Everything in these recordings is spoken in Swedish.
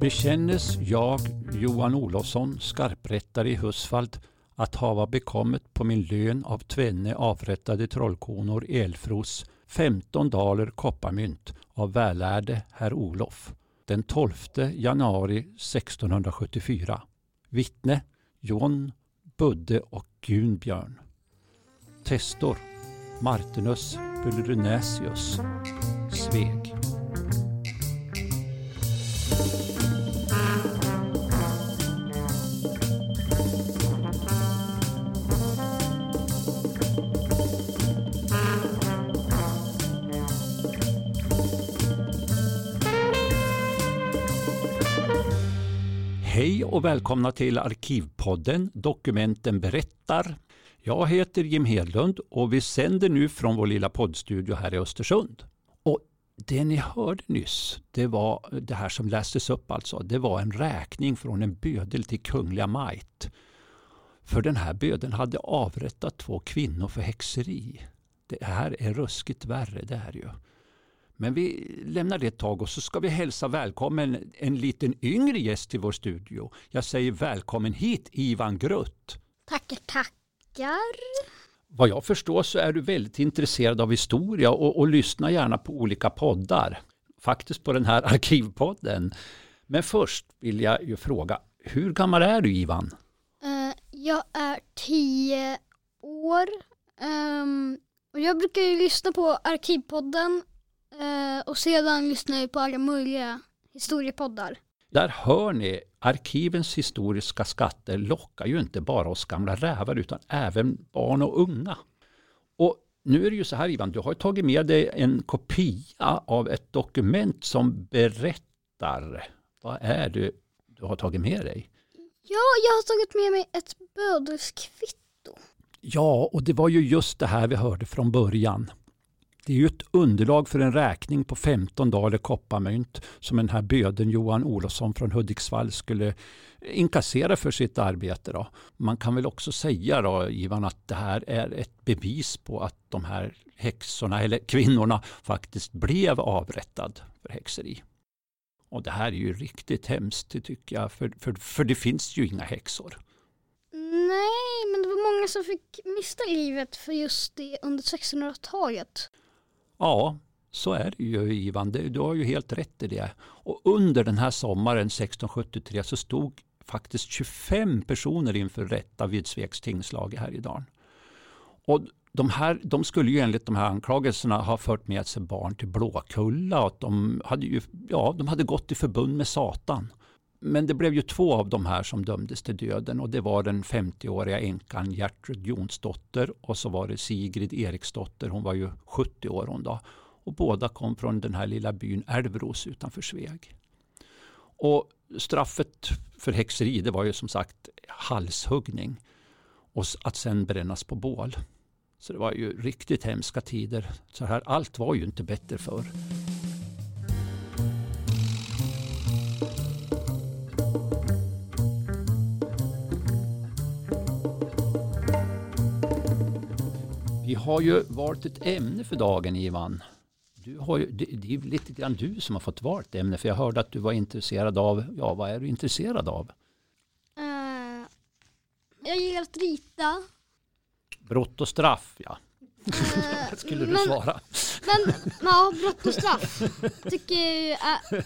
Bekännes jag, Johan Olofsson, skarprättare i Husfald, att hava bekommet på min lön av tvenne avrättade trollkonor Elfros 15 daler kopparmynt av vällärde herr Olof den 12 januari 1674. Vittne John, Budde och Gunbjörn. Testor Martinus Bulrunesius Sveg. Och välkomna till Arkivpodden Dokumenten berättar. Jag heter Jim Hedlund och vi sänder nu från vår lilla poddstudio här i Östersund. Och det ni hörde nyss, det var det här som lästes upp alltså, det var en räkning från en bödel till Kungliga Majt. För den här bödeln hade avrättat två kvinnor för häxeri. Det här är ruskigt värre det här ju. Men vi lämnar det ett tag och så ska vi hälsa välkommen en liten yngre gäst till vår studio. Jag säger välkommen hit Ivan Grutt. Tackar, tackar. Vad jag förstår så är du väldigt intresserad av historia och, och lyssnar gärna på olika poddar. Faktiskt på den här arkivpodden. Men först vill jag ju fråga, hur gammal är du Ivan? Uh, jag är tio år. Um, och jag brukar ju lyssna på Arkivpodden uh, och sedan lyssnar jag på alla möjliga historiepoddar. Där hör ni, arkivens historiska skatter lockar ju inte bara oss gamla rävar utan även barn och unga. Och nu är det ju så här Ivan, du har tagit med dig en kopia av ett dokument som berättar. Vad är det du har tagit med dig? Ja, jag har tagit med mig ett bödelskvitto. Ja, och det var ju just det här vi hörde från början. Det är ju ett underlag för en räkning på 15 daler kopparmynt som den här böden Johan Olofsson från Hudiksvall skulle inkassera för sitt arbete. Då. Man kan väl också säga då, Ivan, att det här är ett bevis på att de här häxorna, eller kvinnorna, faktiskt blev avrättad för häxeri. Och det här är ju riktigt hemskt tycker jag, för, för, för det finns ju inga häxor. Nej, men det var många som fick mista livet för just det under 1600-talet. Ja, så är det ju Ivan. Du har ju helt rätt i det. Och under den här sommaren 1673 så stod faktiskt 25 personer inför rätta vid Svegs tingslag här i dagen. Och de, här, de skulle ju enligt de här anklagelserna ha fört med sig barn till Blåkulla och att de hade, ju, ja, de hade gått i förbund med Satan. Men det blev ju två av de här som dömdes till döden och det var den 50-åriga änkan Gertrud Jonsdotter och så var det Sigrid Eriksdotter, hon var ju 70 år hon då. Och båda kom från den här lilla byn Älvros utanför Sveg. Och straffet för häxeri det var ju som sagt halshuggning och att sen brännas på bål. Så det var ju riktigt hemska tider. Så här, allt var ju inte bättre förr. Har ju valt ett ämne för dagen Ivan. Du har ju, det, det är lite grann du som har fått valt ämne för jag hörde att du var intresserad av, ja vad är du intresserad av? Uh, jag gillar att rita. Brott och straff ja. Uh, skulle du men, svara. Men ja, brott och straff tycker jag uh,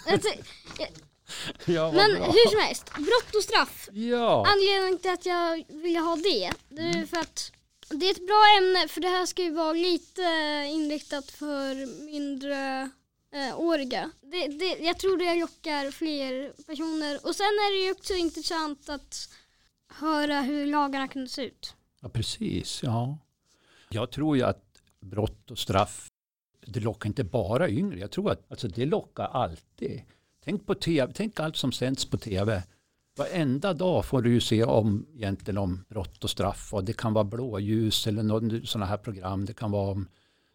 ja, Men bra. hur som helst, brott och straff. Ja. Anledningen till att jag ville ha det, det är för att det är ett bra ämne för det här ska ju vara lite eh, inriktat för mindre eh, åriga. Det, det, jag tror det lockar fler personer och sen är det ju också intressant att höra hur lagarna kunde se ut. Ja, precis. Ja. Jag tror ju att brott och straff, det lockar inte bara yngre. Jag tror att alltså, det lockar alltid. Tänk på tv, tänk allt som sänds på tv. Varenda dag får du ju se om, egentligen om brott och straff. Och det kan vara blåljus eller sådana här program. Det kan vara om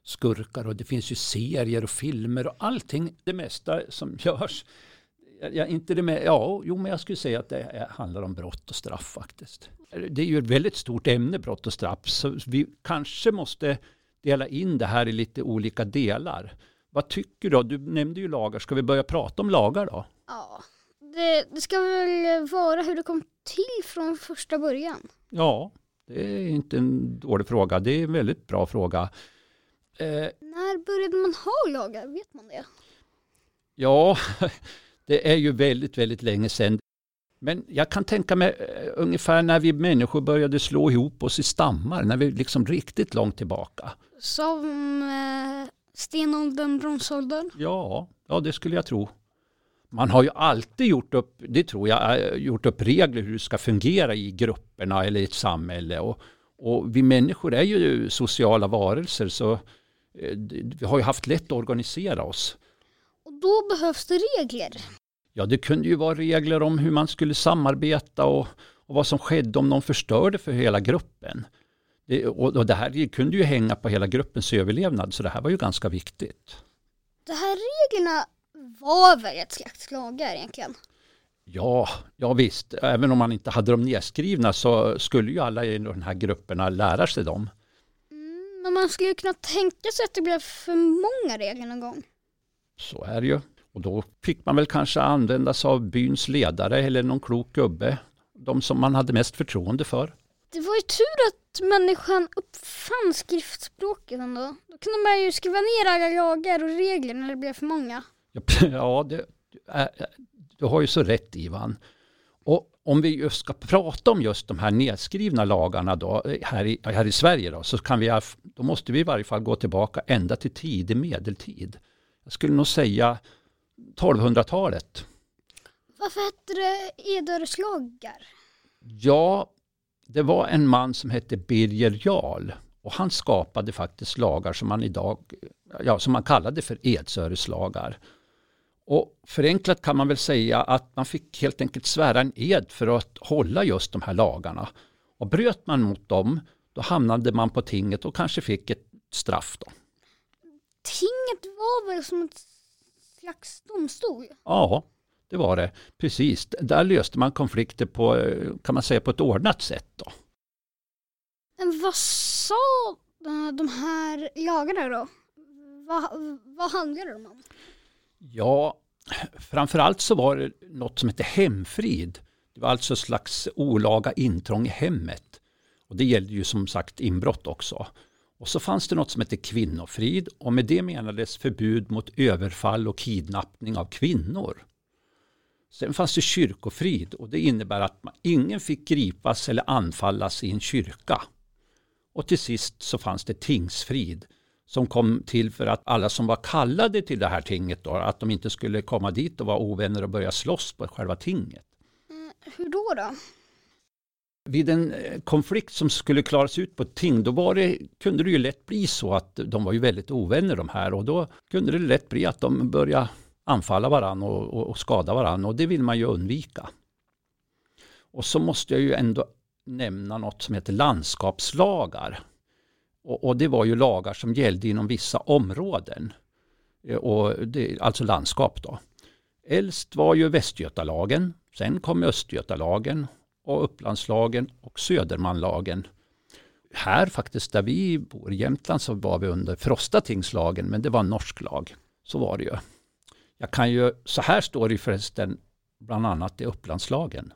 skurkar och det finns ju serier och filmer och allting. Det mesta som görs. Ja, inte det med, ja, jo, men jag skulle säga att det handlar om brott och straff faktiskt. Det är ju ett väldigt stort ämne, brott och straff. Så vi kanske måste dela in det här i lite olika delar. Vad tycker du? Du nämnde ju lagar. Ska vi börja prata om lagar då? Ja, det, det ska väl vara hur det kom till från första början? Ja, det är inte en dålig fråga. Det är en väldigt bra fråga. Eh, När började man ha lagar? Vet man det? Ja, det är ju väldigt, väldigt länge sedan. Men jag kan tänka mig uh, ungefär när vi människor började slå ihop oss i stammar, när vi liksom riktigt långt tillbaka. Som eh, stenåldern, bronsåldern? Ja, ja, det skulle jag tro. Man har ju alltid gjort upp, det tror jag, eh, gjort upp regler hur det ska fungera i grupperna eller i ett samhälle. Och, och vi människor är ju sociala varelser så eh, vi har ju haft lätt att organisera oss. Och då behövs det regler? Ja, det kunde ju vara regler om hur man skulle samarbeta och, och vad som skedde om någon förstörde för hela gruppen. Det, och, och det här kunde ju hänga på hela gruppens överlevnad, så det här var ju ganska viktigt. De här reglerna var väl ett slags lagar egentligen? Ja, ja visst. Även om man inte hade dem nedskrivna så skulle ju alla i de här grupperna lära sig dem. Mm, men man skulle ju kunna tänka sig att det blev för många regler någon gång. Så är det ju. Och då fick man väl kanske använda sig av byns ledare eller någon klok gubbe. De som man hade mest förtroende för. Det var ju tur att människan uppfann skriftspråket ändå. Då kunde man ju skriva ner alla lagar och regler när det blev för många. Ja, det, du har ju så rätt Ivan. Och om vi just ska prata om just de här nedskrivna lagarna då, här, i, här i Sverige då, så kan vi, då måste vi i varje fall gå tillbaka ända till tidig medeltid. Jag skulle nog säga 1200-talet. Varför hette det Edöreslagar? Ja, det var en man som hette Birger Jarl och han skapade faktiskt lagar som man idag, ja, som man kallade för Edsöreslagar. Och förenklat kan man väl säga att man fick helt enkelt svära en ed för att hålla just de här lagarna. Och bröt man mot dem, då hamnade man på tinget och kanske fick ett straff. Då. Tinget var väl som ett slags domstol? Ja, det var det. Precis. Där löste man konflikter på, kan man säga, på ett ordnat sätt. Då. Men vad sa de här lagarna då? Vad, vad handlade de om? Ja, framförallt så var det något som hette hemfrid. Det var alltså slags olaga intrång i hemmet. Och det gällde ju som sagt inbrott också. Och så fanns det något som hette kvinnofrid och med det menades förbud mot överfall och kidnappning av kvinnor. Sen fanns det kyrkofrid och det innebär att man, ingen fick gripas eller anfallas i en kyrka. Och till sist så fanns det tingsfrid som kom till för att alla som var kallade till det här tinget då, att de inte skulle komma dit och vara ovänner och börja slåss på själva tinget. Mm, hur då då? Vid en eh, konflikt som skulle klaras ut på ett ting, då det, kunde det ju lätt bli så att de var ju väldigt ovänner de här och då kunde det lätt bli att de började anfalla varandra och, och, och skada varandra och det vill man ju undvika. Och så måste jag ju ändå nämna något som heter landskapslagar. Och, och, det var ju lagar som gällde inom vissa områden. Eh, och det, alltså landskap då. Äldst var ju Västgötalagen. Sen kom Östgötalagen och Upplandslagen och Södermanlagen. Här faktiskt där vi bor i Jämtland så var vi under Frostatingslagen men det var en norsk lag. Så var det ju. Jag kan ju, så här står det förresten bland annat i Upplandslagen.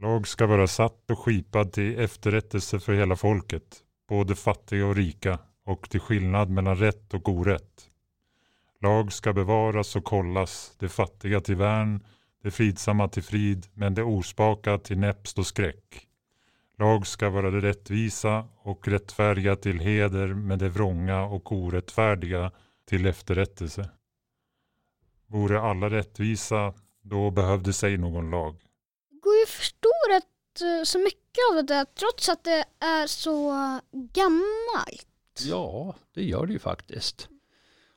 Lag ska vara satt och skipad till efterrättelse för hela folket både fattiga och rika och till skillnad mellan rätt och orätt. Lag ska bevaras och kollas, det fattiga till värn, det fridsamma till frid, men det ospaka till näpst och skräck. Lag ska vara det rättvisa och rättfärdiga till heder, men det vrånga och orättfärdiga till efterrättelse. Vore alla rättvisa, då behövdes ej någon lag. Går ju förstå så mycket av det trots att det är så gammalt. Ja, det gör det ju faktiskt.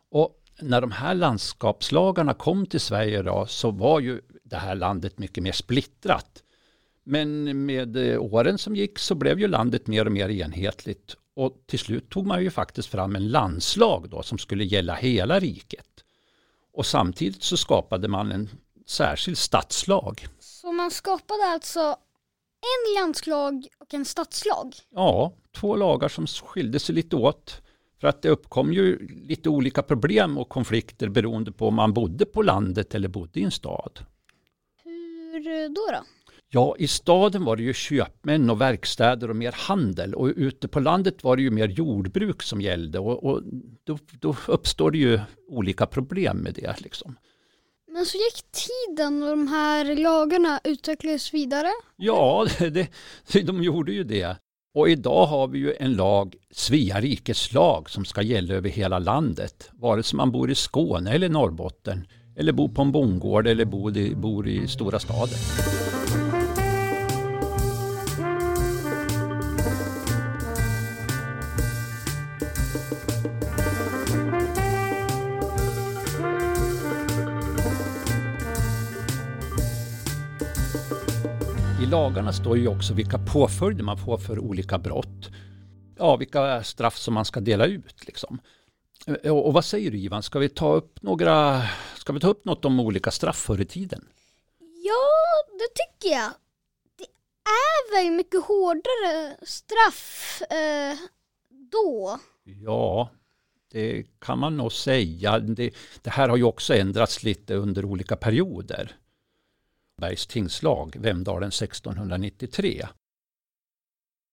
Och när de här landskapslagarna kom till Sverige då, så var ju det här landet mycket mer splittrat. Men med åren som gick så blev ju landet mer och mer enhetligt. Och till slut tog man ju faktiskt fram en landslag då som skulle gälla hela riket. Och samtidigt så skapade man en särskild stadslag. Så man skapade alltså en landslag och en stadslag? Ja, två lagar som skilde sig lite åt. För att det uppkom ju lite olika problem och konflikter beroende på om man bodde på landet eller bodde i en stad. Hur hur då? då? Ja, i staden var det ju köpmän och verkstäder och mer handel och ute på landet var det ju mer jordbruk som gällde och, och då, då, uppstår det ju olika problem med det. Liksom. Men så gick tiden och de här lagarna utvecklades vidare? Ja, det, de gjorde ju det. Och idag har vi ju en lag, Svea rikes lag, som ska gälla över hela landet. Vare sig man bor i Skåne eller Norrbotten, eller bor på en bondgård eller bor i, bor i stora staden. Lagarna står ju också vilka påföljder man får för olika brott. Ja, vilka straff som man ska dela ut. Liksom. Och, och vad säger du Ivan, ska vi ta upp några, ska vi ta upp något om olika straff förr i tiden? Ja, det tycker jag. Det är väl mycket hårdare straff eh, då? Ja, det kan man nog säga. Det, det, här har ju också ändrats lite under olika perioder. Bergs tingslag, Vemdalen 1693.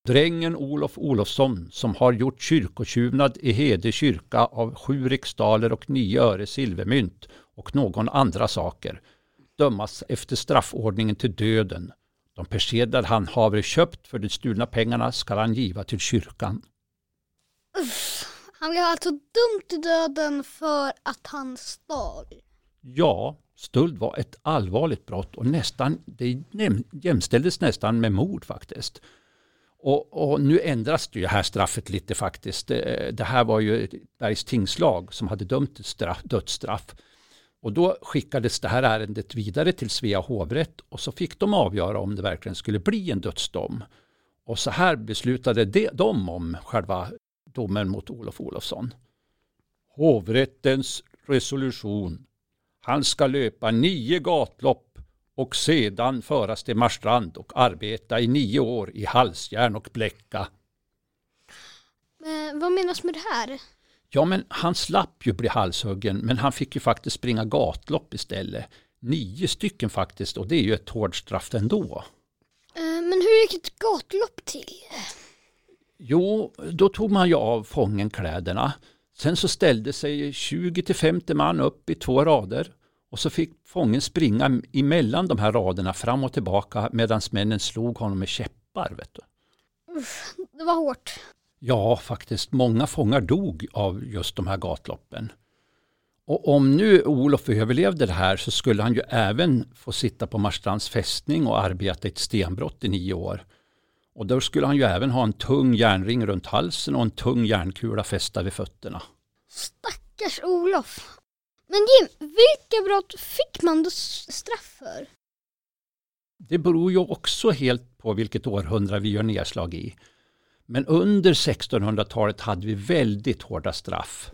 Drängen Olof Olofsson som har gjort kyrkotjuvnad i Hede kyrka av sju riksdaler och nio öre silvermynt och någon andra saker dömas efter straffordningen till döden. De persedlar han haver köpt för de stulna pengarna skall han giva till kyrkan. Uff, han blev alltså dömd till döden för att han stal? Ja, stöld var ett allvarligt brott och nästan, det jämställdes nästan med mord faktiskt. Och, och, nu ändras det ju här straffet lite faktiskt. Det, det här var ju Bergs tingslag som hade dömt till straff, dödsstraff. Och då skickades det här ärendet vidare till Svea hovrätt och så fick de avgöra om det verkligen skulle bli en dödsdom. Och så här beslutade de, de om själva domen mot Olof Olofsson. Hovrättens resolution. Han ska löpa nio gatlopp och sedan föras till Marstrand och arbeta i nio år i halsjärn och bläcka. Eh, vad menas med det här? Ja, men han slapp ju bli halshuggen, men han fick ju faktiskt springa gatlopp istället. Nio stycken faktiskt, och det är ju ett hårt straff ändå. Eh, men hur gick ett gatlopp till? Jo, då tog man ju av fången kläderna. Sen så ställde sig 20 till 50 man upp i två rader och så fick fången springa emellan de här raderna fram och tillbaka medan männen slog honom med käppar. Vet du. Uff, det var hårt. Ja, faktiskt. Många fångar dog av just de här gatloppen. Och om nu Olof överlevde det här så skulle han ju även få sitta på Marstrands fästning och arbeta i ett stenbrott i nio år. Och då skulle han ju även ha en tung järnring runt halsen och en tung järnkula fästa vid fötterna. Stackars Olof. Men Jim, vilka brott fick man då straff för? Det beror ju också helt på vilket århundrade vi gör nedslag i. Men under 1600-talet hade vi väldigt hårda straff.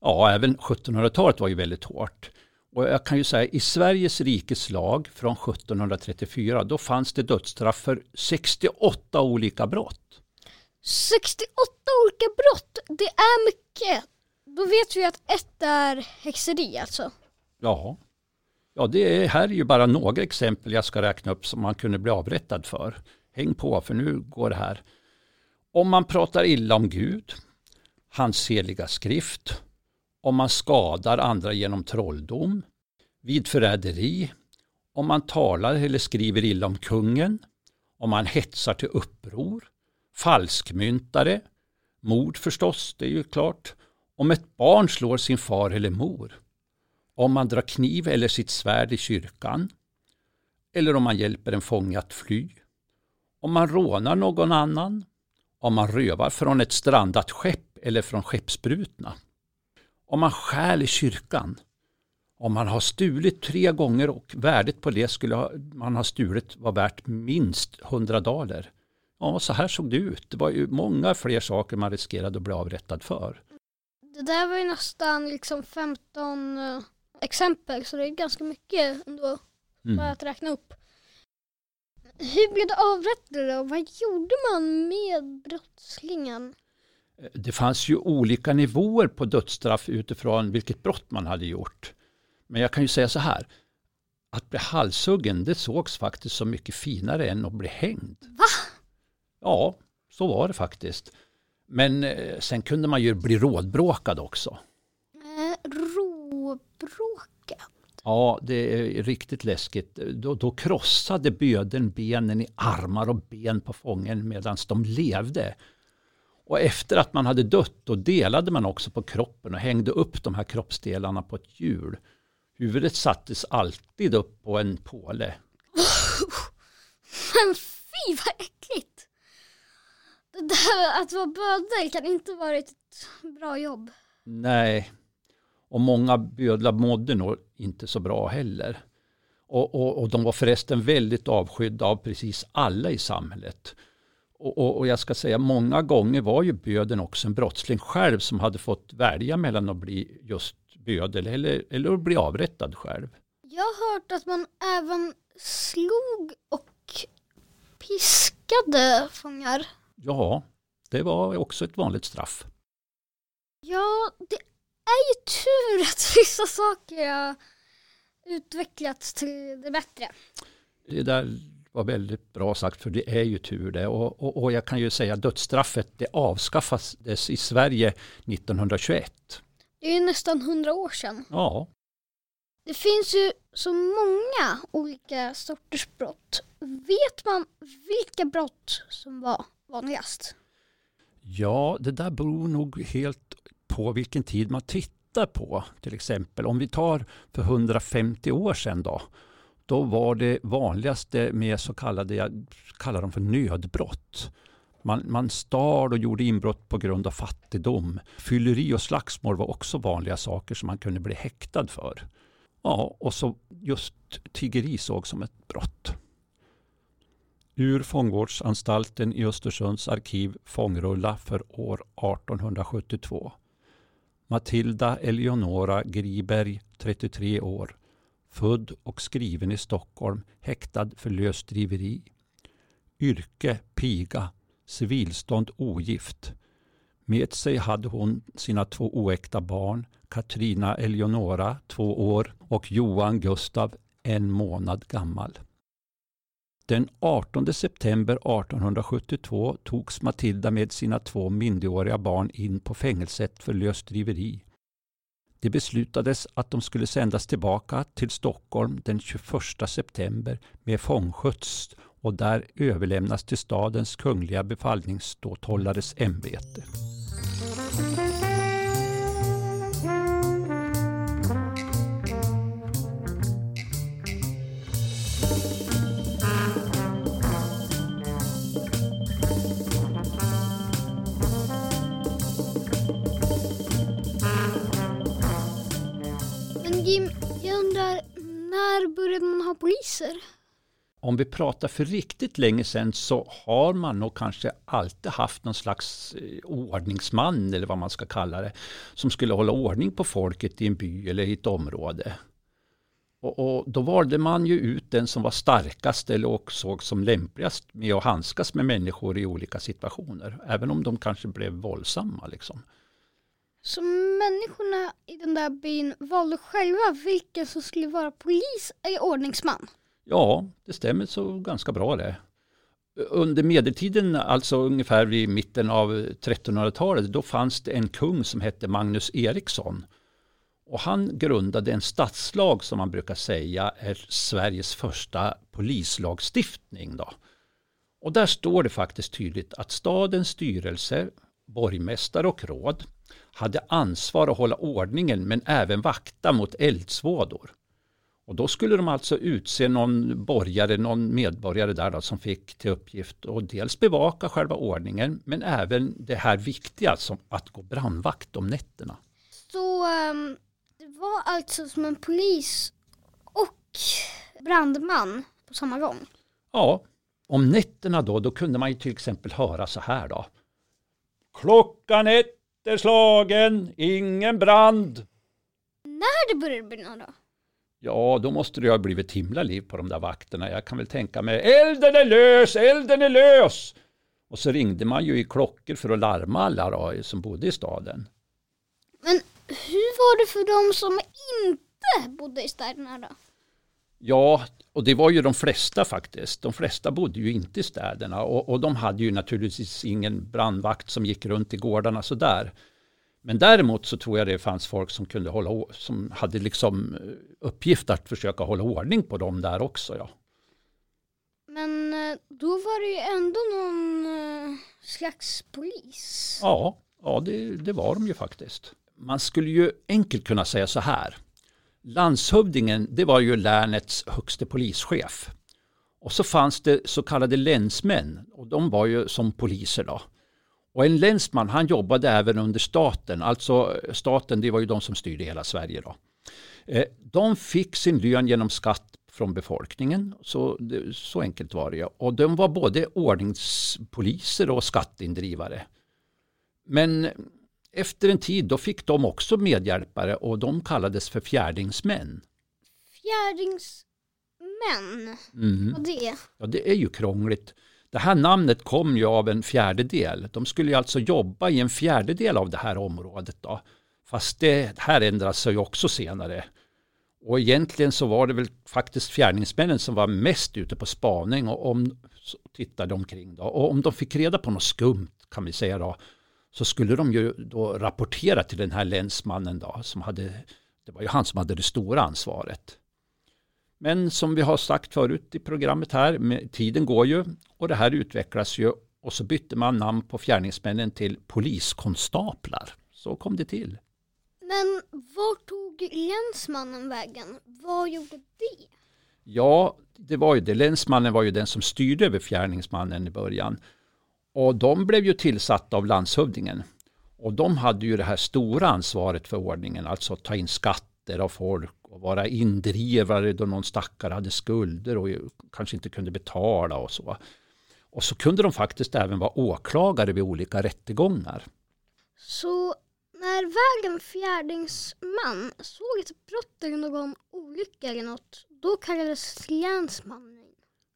Ja, även 1700-talet var ju väldigt hårt. Och jag kan ju säga i Sveriges rikes lag från 1734 då fanns det dödsstraff för 68 olika brott. 68 olika brott, det är mycket. Då vet vi att ett är häxeri alltså. Ja. Ja, det är, här är ju bara några exempel jag ska räkna upp som man kunde bli avrättad för. Häng på för nu går det här. Om man pratar illa om Gud, hans heliga skrift, om man skadar andra genom trolldom, vid förräderi, om man talar eller skriver illa om kungen, om man hetsar till uppror, falskmyntare, mord förstås, det är ju klart, om ett barn slår sin far eller mor, om man drar kniv eller sitt svärd i kyrkan, eller om man hjälper en fånge att fly, om man rånar någon annan, om man rövar från ett strandat skepp eller från skeppsbrutna, om man stjäl i kyrkan, om man har stulit tre gånger och värdet på det skulle man ha stulit var värt minst 100 daler. Ja, så här såg det ut. Det var ju många fler saker man riskerade att bli avrättad för. Det där var ju nästan liksom 15 uh, eh, exempel så det är ganska mycket ändå mm. bara att räkna upp. Hur blev det avrättade och vad gjorde man med brottslingen? Det fanns ju olika nivåer på dödsstraff utifrån vilket brott man hade gjort. Men jag kan ju säga så här. att bli halshuggen det sågs faktiskt så mycket finare än att bli hängd. Va? Ja, så var det faktiskt. Men eh, sen kunde man ju bli rådbråkad också. Eh, råbråka. Ja, det är riktigt läskigt. Då, då krossade böden benen i armar och ben på fången medan de levde. Och efter att man hade dött då delade man också på kroppen och hängde upp de här kroppsdelarna på ett hjul. Huvudet sattes alltid upp på en påle. Men fy vad äckligt. Det där att vara bödel kan inte varit ett bra jobb. Nej, och många bödlar mådde nog inte så bra heller. Och, och, och de var förresten väldigt avskydda av precis alla i samhället. Och, och, och, jag ska säga många gånger var ju böden också en brottsling själv som hade fått välja mellan att bli just bödel eller, eller att bli avrättad själv. Jag har hört att man även slog och piskade fångar. Ja, det var också ett vanligt straff. Ja, det är ju tur att vissa saker har utvecklats till det bättre. Det där var väldigt bra sagt för det är ju tur det. Och, och, och jag kan ju säga dödsstraffet det avskaffades i Sverige 1921. Det är ju nästan hundra år sedan. Ja, Det finns ju så många olika sorters brott. Vet man vilka brott som var vanligast? Ja, det där beror nog helt på vilken tid man tittar på. Till exempel om vi tar för 150 år sedan då. Då var det vanligaste med så kallade, jag kallar dem för nödbrott. Man, man stal och gjorde inbrott på grund av fattigdom. Fylleri och slagsmål var också vanliga saker som man kunde bli häktad för. Ja, och så just tiggeri såg som ett brott. Ur fångvårdsanstalten i Östersunds arkiv fångrulla för år 1872. Matilda Eleonora Griberg, 33 år. Född och skriven i Stockholm, häktad för lösdriveri. Yrke piga, civilstånd ogift. Med sig hade hon sina två oäkta barn, Katrina Eleonora, två år, och Johan Gustav, en månad gammal. Den 18 september 1872 togs Matilda med sina två minderåriga barn in på fängelset för lösdriveri. Det beslutades att de skulle sändas tillbaka till Stockholm den 21 september med fångskjuts och där överlämnas till stadens kungliga befallningsståthållares ämbete. När började man ha poliser? Om vi pratar för riktigt länge sedan så har man nog kanske alltid haft någon slags eh, ordningsman eller vad man ska kalla det. Som skulle hålla ordning på folket i en by eller i ett område. Och, och då valde man ju ut den som var starkast eller och såg som lämpligast med att handskas med människor i olika situationer. Även om de kanske blev våldsamma. Liksom. Så människorna i den där byn valde själva vilken som skulle vara polis eller ordningsman? Ja, det stämmer så ganska bra det. Under medeltiden, alltså ungefär vid mitten av 1300-talet, då fanns det en kung som hette Magnus Eriksson. Och han grundade en stadslag som man brukar säga är Sveriges första polislagstiftning. Då. Och där står det faktiskt tydligt att stadens styrelse, borgmästare och råd hade ansvar att hålla ordningen men även vakta mot eldsvådor. Och då skulle de alltså utse någon borgare, någon medborgare där då, som fick till uppgift att dels bevaka själva ordningen men även det här viktiga som att gå brandvakt om nätterna. Så ehm, det var alltså som en polis och brandman på samma gång? Ja, om nätterna då, då kunde man ju till exempel höra så här då. Klockan ett är slagen, ingen brand. När det började brinna då? Ja, då måste det ha blivit himla liv på de där vakterna. Jag kan väl tänka mig, elden är lös, elden är lös! Och så ringde man ju i klockor för att larma alla då, som bodde i staden. Men hur var det för de som inte bodde i städerna då? Ja, och det var ju de flesta faktiskt. De flesta bodde ju inte i städerna och, och de hade ju naturligtvis ingen brandvakt som gick runt i gårdarna sådär. Men däremot så tror jag det fanns folk som kunde hålla som hade liksom eh, uppgift att försöka hålla ordning på dem där också. Ja. Men eh, då var det ju ändå någon eh, slags polis. Ja, ja det, det var de ju faktiskt. Man skulle ju enkelt kunna säga så här. Landshövdingen, det var ju länets högste polischef. Och så fanns det så kallade länsmän och de var ju som poliser då. Och en länsman han jobbade även under staten, alltså staten det var ju de som styrde hela Sverige då. Eh, de fick sin lön genom skatt från befolkningen, så, så enkelt var det. Och de var både ordningspoliser och skatteindrivare. Men efter en tid då fick de också medhjälpare och de kallades för fjärdingsmän. Fjärdingsmän? Mm. Vad det? Ja, det är ju krångligt. Det här namnet kom ju av en fjärdedel. De skulle ju alltså jobba i en fjärdedel av det här området. Då. Fast det här ändras sig också senare. Och egentligen så var det väl faktiskt fjärdingsmännen som var mest ute på spaning och om, tittade omkring. Då. Och om de fick reda på något skumt kan vi säga då, så skulle de ju då rapportera till den här länsmannen då, som hade, det var ju han som hade det stora ansvaret. Men som vi har sagt förut i programmet här, tiden går ju och det här utvecklas ju och så bytte man namn på fjärdingsmännen till poliskonstaplar. Så kom det till. Men var tog länsmannen vägen? Vad gjorde det? Ja, det var ju det. Länsmannen var ju den som styrde över fjärdingsmannen i början. Och de blev ju tillsatta av landshövdingen. Och de hade ju det här stora ansvaret för ordningen, alltså att ta in skatter av folk och vara indrivare då någon stackare hade skulder och kanske inte kunde betala och så. Och så kunde de faktiskt även vara åklagare vid olika rättegångar. Så när vägen fjärdingsman såg ett brott eller någon olycka eller något, då kallades länsmannen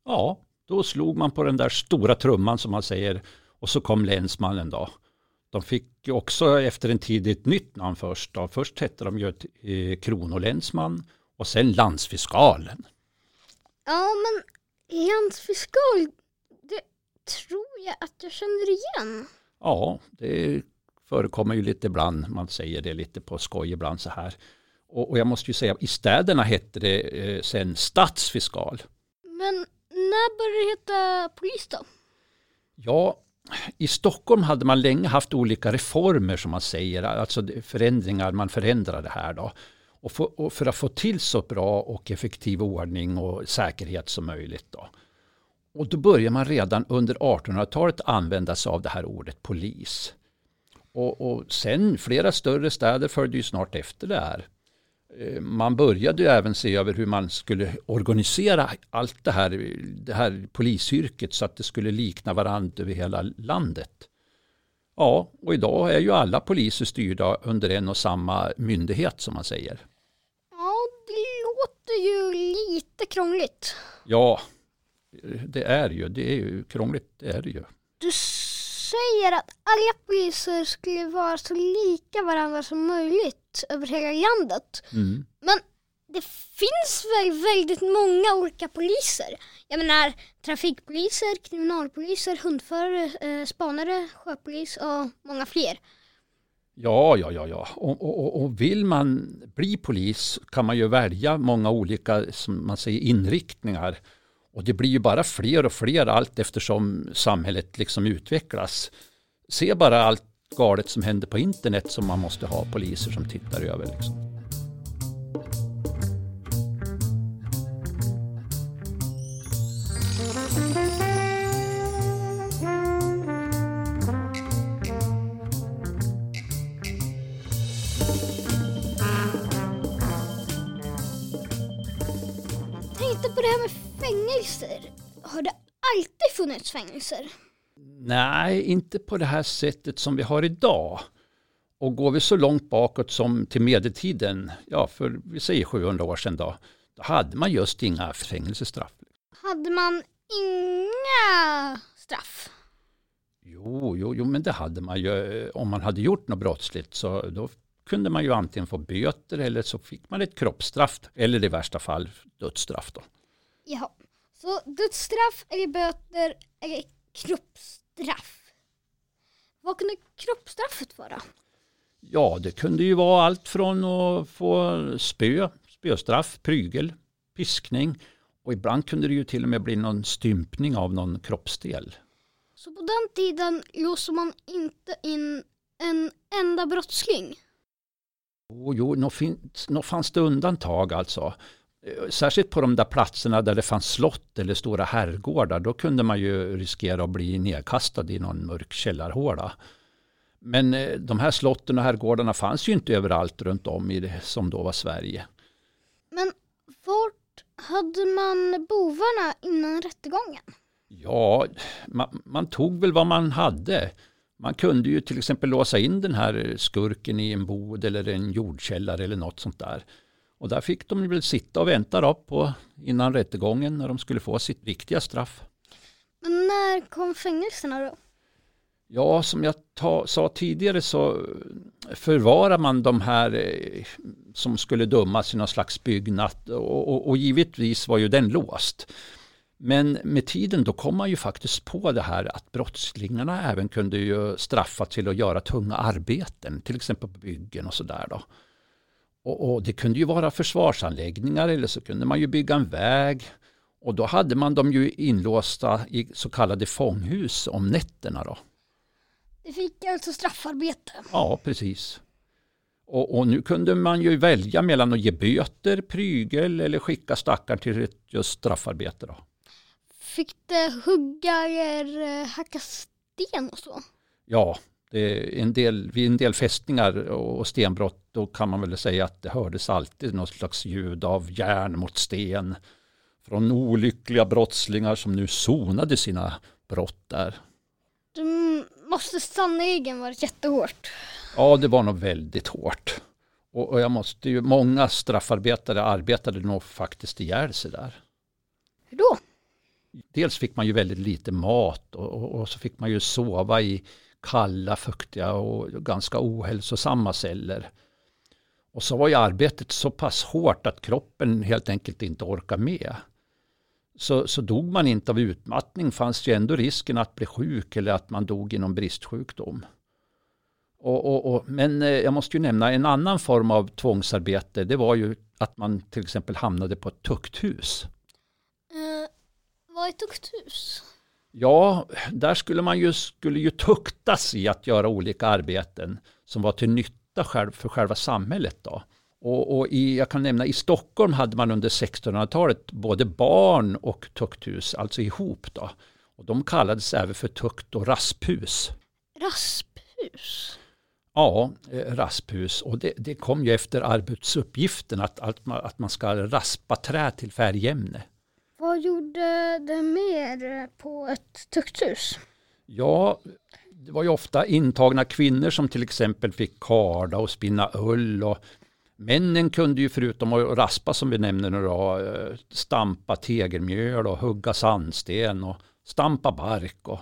Ja, då slog man på den där stora trumman som man säger och så kom länsmannen då. De fick också efter en tid ett nytt namn först. Då. Först hette de ju eh, kronolänsman och sen landsfiskalen. Ja, men landsfiskal, det tror jag att jag känner igen. Ja, det förekommer ju lite ibland. Man säger det lite på skoj ibland så här. Och, och jag måste ju säga, i städerna hette det eh, sen stadsfiskal. Men när började det heta polis då? Ja, i Stockholm hade man länge haft olika reformer som man säger, alltså förändringar, man förändrar det här då. Och för, och för, att få till så bra och effektiv ordning och säkerhet som möjligt. Då. Och då börjar man redan under 1800-talet använda sig av det här ordet polis. Och, och sen flera större städer följde ju snart efter det här. Eh, man började ju även se över hur man skulle organisera allt det här, det här polisyrket så att det skulle likna varandra över hela landet. Ja, och idag är ju alla poliser styrda under en och samma myndighet som man säger. Ja, det låter ju lite krångligt. Ja, det är ju, det är ju krångligt, det är det ju. Du säger att alla poliser skulle vara så lika varandra som möjligt över hela landet. Mm. Men det finns väl väldigt många olika poliser? Jag menar trafikpoliser, kriminalpoliser, hundförare, eh, spanare, sjöpolis och många fler. Ja, ja, ja, ja. Och, och, och, vill man bli polis kan man ju välja många olika som man säger, inriktningar. Och det blir ju bara fler och fler allt eftersom samhället liksom utvecklas. Se bara allt galet som händer på internet som man måste ha poliser som tittar över. Liksom. Tänkte på det här med fängelser. Har det alltid funnits fängelser? Nej, inte på det här sättet som vi har idag. Och går vi så långt bakåt som till medeltiden, ja för vi säger 700 år sedan då, då hade man just inga fängelsestraff. Hade man inga straff? Jo, jo, jo, men det hade man ju. Om man hade gjort något brottsligt så då kunde man ju antingen få böter eller så fick man ett kroppsstraff eller i värsta fall dödsstraff. Då. Jaha. Så dödsstraff eller böter eller kroppsstraff. Vad kunde kroppsstraffet vara? Ja, det kunde ju vara allt från att få spö, spöstraff, prygel, piskning och ibland kunde det ju till och med bli någon stympning av någon kroppsdel. Så på den tiden låste man inte in en enda brottsling? Oh, jo, nog, finns, nog fanns det undantag alltså. Särskilt på de där platserna där det fanns slott eller stora herrgårdar. Då kunde man ju riskera att bli nedkastad i någon mörk källarhåla. Men eh, de här slotten och herrgårdarna fanns ju inte överallt runt om i det som då var Sverige. Men vart hade man bovarna innan rättegången? Ja, man, man, tog väl vad man hade. Man kunde ju till exempel låsa in den här skurken i en bod eller en jordkällare eller något sånt där. Och där fick de väl sitta och vänta då på, innan rättegången när de skulle få sitt riktiga straff. Men när kom fängelserna då? Ja, som jag ta, sa tidigare så förvarar man de här eh, som skulle dömas i någon slags byggnad och, och, och, givetvis var ju den låst. Men med tiden då kom man ju faktiskt på det här att brottslingarna även kunde ju straffa till att göra tunga arbeten, till exempel på byggen och sådär. Och, och det kunde ju vara försvarsanläggningar eller så kunde man ju bygga en väg. Och då hade man dem ju inlåsta i så kallade fånghus om nätterna. Då. Det fick alltså straffarbete? Ja, precis. Och, och, nu kunde man ju välja mellan att ge böter, prygel eller skicka stackaren till just straffarbete. Då. Fick det hugga eller eh, hacka sten och så? Ja, en del, vid en del fästningar och stenbrott då kan man väl säga att det hördes alltid något slags ljud av järn mot sten från olyckliga brottslingar som nu sonade sina brott där. Det måste sannerligen varit jättehårt. Ja, det var nog väldigt hårt. Och, och jag måste ju, många straffarbetare arbetade nog faktiskt ihjäl sig där. Hur då? Dels fick man ju väldigt lite mat och, och, och så fick man ju sova i kalla, fuktiga och ganska ohälsosamma celler. Och så var ju arbetet så pass hårt att kroppen helt enkelt inte orkar med. Så, så dog man inte av utmattning fanns ju ändå risken att bli sjuk eller att man dog i någon bristsjukdom. Och, och, och, men eh, jag måste ju nämna en annan form av tvångsarbete. Det var ju att man till exempel hamnade på ett tukthus. Eh, vad är tukthus? Ja, där skulle man ju, skulle ju tuktas i att göra olika arbeten som var till nytta för själva samhället. Då. Och, och i, jag kan nämna i Stockholm hade man under 1600-talet både barn och tukthus, alltså ihop. Då. Och de kallades även för tukt och rasphus. Rasphus? Ja, eh, rasphus. Och det, det, kom ju efter arbetsuppgiften att, att, man, att man ska raspa trä till färgämne. Vad gjorde det mer på ett tukthus? Ja, det var ju ofta intagna kvinnor som till exempel fick karda och spinna ull. Och männen kunde ju förutom att raspa som vi nämner nu då, eh, stampa tegelmjöl och hugga sandsten och stampa bark. Och,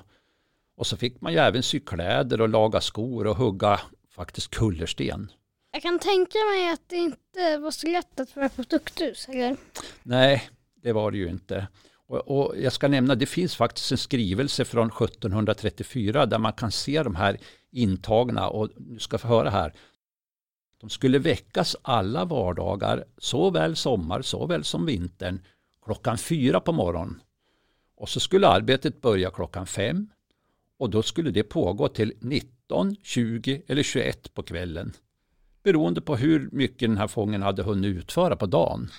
och så fick man ju även sy kläder och laga skor och hugga faktiskt kullersten. Jag kan tänka mig att det inte var så lätt att vara på tukthus, eller? Nej, det var det ju inte. Och, och, jag ska nämna, det finns faktiskt en skrivelse från 1734 där man kan se de här intagna och du ska få höra här. De skulle väckas alla vardagar, såväl sommar såväl som vintern, klockan fyra på morgonen. Och så skulle arbetet börja klockan fem och då skulle det pågå till 19, 20 eller 21 på kvällen. Beroende på hur mycket den här fången hade hunnit utföra på dagen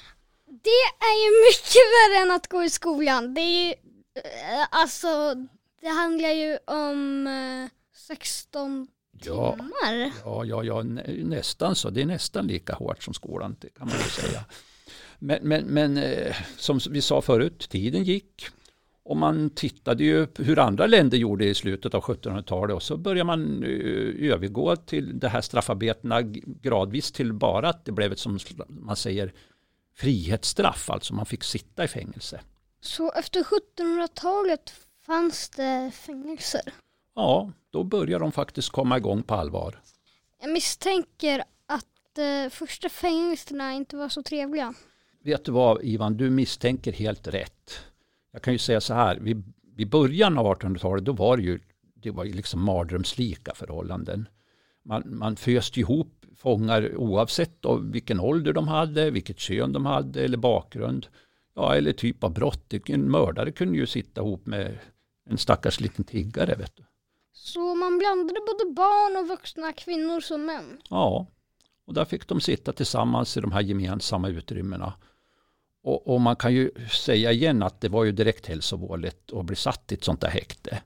det är ju mycket värre än att gå i skolan. Det är ju, eh, alltså, det handlar ju om 16 eh, ja, timmar. Ja, ja, ja, nästan så. Det är nästan lika hårt som skolan, det kan man ju säga. Men, men, men eh, som vi sa förut, tiden gick. Och man tittade ju hur andra länder gjorde i slutet av 1700-talet och så började man övergå till det här straffarbetena gradvis till bara att det blev ett som man säger frihetsstraff, alltså man fick sitta i fängelse. Så efter 1700-talet fanns det fängelser? Ja, då började de faktiskt komma igång på allvar. Jag misstänker att att eh, första fängelserna inte var så trevliga. Vet du vad Ivan, du misstänker helt rätt. Jag kan ju säga så här, vid, vid början av 1800-talet då var det ju, det var ju liksom mardrömslika förhållanden. Man, man föste ihop fångar oavsett vilken ålder de hade, vilket kön de hade eller bakgrund. Ja, eller typ av brott. En mördare kunde ju sitta ihop med en stackars liten tiggare. Vet du. Så man blandade både barn och vuxna kvinnor som män? Ja, och där fick de sitta tillsammans i de här gemensamma utrymmena. Och, och, man kan ju säga igen att det var ju direkt hälsovådligt att bli satt i ett sånt där häkte.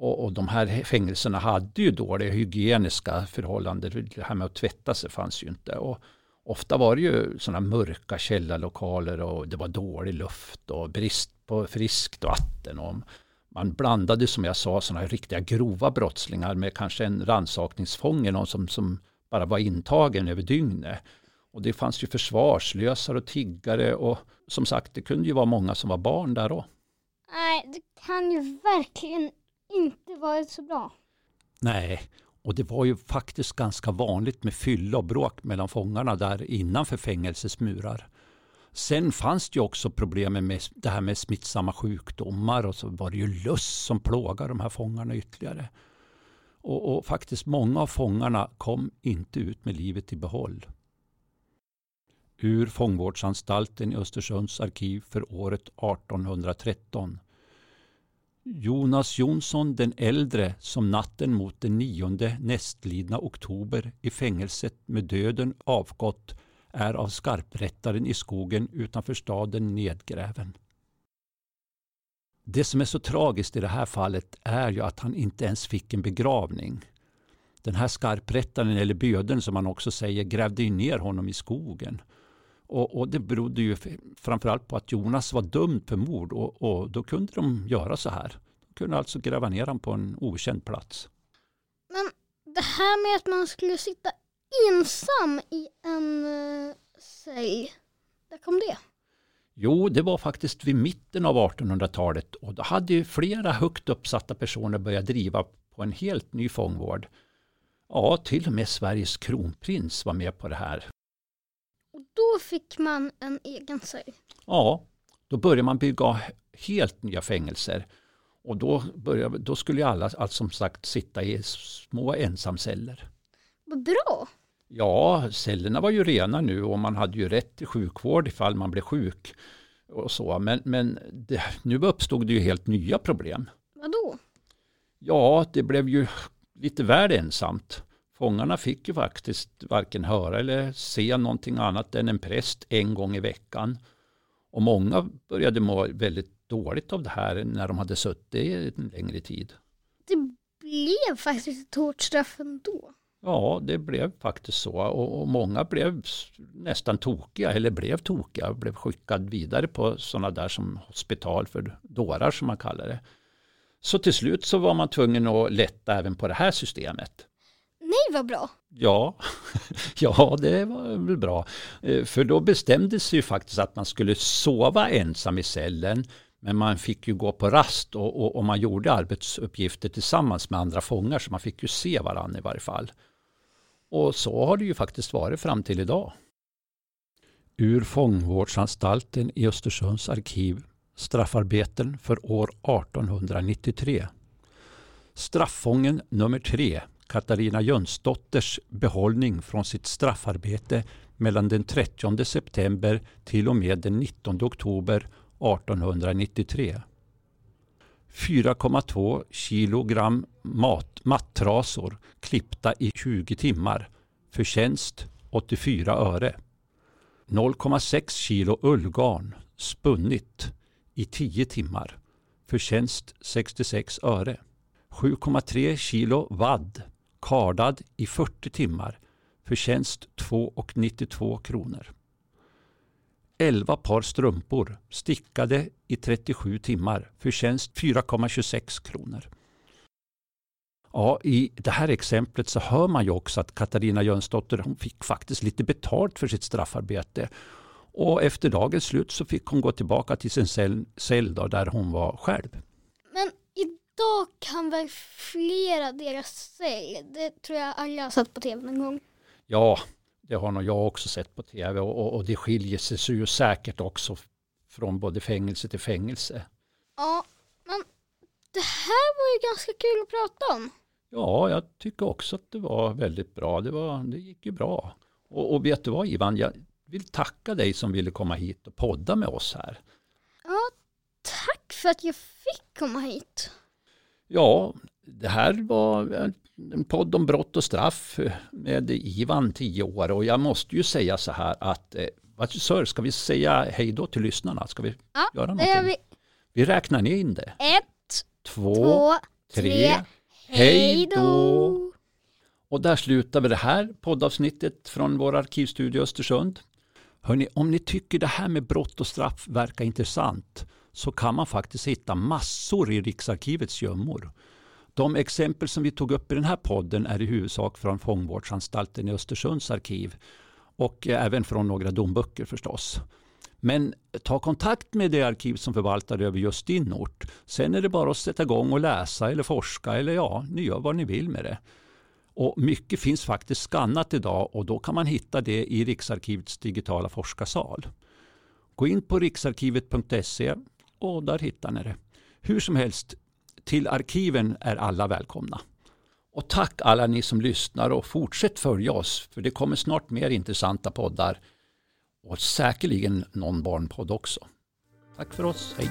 Och, och de här fängelserna hade ju dåliga hygieniska förhållanden. Det här med att tvätta sig fanns ju inte. Och ofta var det ju sådana mörka källarlokaler och det var dålig luft och brist på friskt vatten. Och man blandade som jag sa sådana riktiga grova brottslingar med kanske en rannsakningsfånge, någon som, som bara var intagen över dygnet. Och det fanns ju försvarslösare och tiggare och som sagt det kunde ju vara många som var barn där då. Nej, det kan ju verkligen inte varit så bra. Nej, och det var ju faktiskt ganska vanligt med fylla och bråk mellan fångarna där innanför fängelsets murar. Sen fanns det ju också problem med det här med smittsamma sjukdomar och så var det ju lust som plågade de här fångarna ytterligare. Och, och faktiskt många av fångarna kom inte ut med livet i behåll. Ur fångvårdsanstalten i Östersunds arkiv för året 1813 Jonas Jonsson den äldre som natten mot den nionde nästlidna oktober i fängelset med döden avgått är av skarprättaren i skogen utanför staden nedgräven. Det som är så tragiskt i det här fallet är ju att han inte ens fick en begravning. Den här skarprättaren, eller böden som man också säger, grävde ju ner honom i skogen. Och, och, det berodde ju framförallt på att Jonas var dömd för mord och, och, då kunde de göra så här. De kunde alltså gräva ner honom på en okänd plats. Men det här med att man skulle sitta ensam i en uh, cell, där kom det? Jo, det var faktiskt vid mitten av 1800-talet och då hade ju flera högt uppsatta personer börjat driva på en helt ny fångvård. Ja, till och med Sveriges kronprins var med på det här. Då fick man en egen cell? Ja, då började man bygga helt nya fängelser. Och då, började, då skulle alla alltså, som sagt sitta i små ensamceller. Vad bra! Ja, cellerna var ju rena nu och man hade ju rätt till sjukvård ifall man blev sjuk. Och så. Men, men det, nu uppstod det ju helt nya problem. Vadå? Ja, det blev ju lite väl ensamt. Fångarna fick ju faktiskt varken höra eller se någonting annat än en präst en gång i veckan. Och många började må väldigt dåligt av det här när de hade suttit en längre tid. Det blev faktiskt ett hårt straff ändå. Ja, det blev faktiskt så och, och, många blev nästan tokiga eller blev tokiga blev skickade vidare på sådana där som hospital för dårar som man kallar det. Så till slut så var man tvungen att lätta även på det här systemet. Nej, vad bra! Ja, ja det var väl bra. Eh, för då bestämdes ju faktiskt att man skulle sova ensam i cellen men man fick ju gå på rast och, och, och, man gjorde arbetsuppgifter tillsammans med andra fångar så man fick ju se varandra i varje fall. Och så har det ju faktiskt varit fram till idag. Ur fångvårdsanstalten i Östersunds arkiv Straffarbeten för år 1893. Strafffången nummer tre, Katarina Jönsdotters behållning från sitt straffarbete mellan den 30 september till och med den 19 oktober 1893. 4,2 kilogram mat, mattrasor klippta i 20 timmar. Förtjänst 84 öre. 0,6 kilo ullgarn spunnit i 10 timmar. Förtjänst 66 öre. 7,3 kilo vadd kardad i 40 timmar. för tjänst 2,92 kronor. 11 par strumpor stickade i 37 timmar. för tjänst 4,26 kronor. Ja, I det här exemplet så hör man ju också att Katarina Jönsdotter hon fick faktiskt lite betalt för sitt straffarbete. Och efter dagens slut så fick hon gå tillbaka till sin cell, cell då, där hon var själv. Kan väl flera deras cell? Det tror jag alla har sett på tv någon gång. Ja, det har nog jag också sett på tv och, och, och det skiljer sig ju säkert också från både fängelse till fängelse. Ja, men det här var ju ganska kul att prata om. Ja, jag tycker också att det var väldigt bra. Det, var, det gick ju bra. Och, och vet du vad Ivan, jag vill tacka dig som ville komma hit och podda med oss här. Ja, tack för att jag fick komma hit. Ja, det här var en podd om brott och straff med Ivan, 10 år. Och jag måste ju säga så här att, eh, vad sir, ska vi säga hej då till lyssnarna? Ska vi Ja, göra någonting? gör vi. Vi räknar ner in det. Ett, Två, två, tre, tre. hej då! Och där slutar vi det här poddavsnittet från vår arkivstudio Östersund. Hörrni, om ni tycker det här med brott och straff verkar intressant så kan man faktiskt hitta massor i Riksarkivets gömmor. De exempel som vi tog upp i den här podden är i huvudsak från fångvårdsanstalten i Östersunds arkiv och även från några domböcker förstås. Men ta kontakt med det arkiv som förvaltar över just din ort. Sen är det bara att sätta igång och läsa eller forska eller ja, ni gör vad ni vill med det. Och mycket finns faktiskt skannat idag och då kan man hitta det i Riksarkivets digitala forskarsal. Gå in på riksarkivet.se och där hittar ni det. Hur som helst, till arkiven är alla välkomna. Och tack alla ni som lyssnar och fortsätt följa oss för det kommer snart mer intressanta poddar och säkerligen någon barnpodd också. Tack för oss, hej!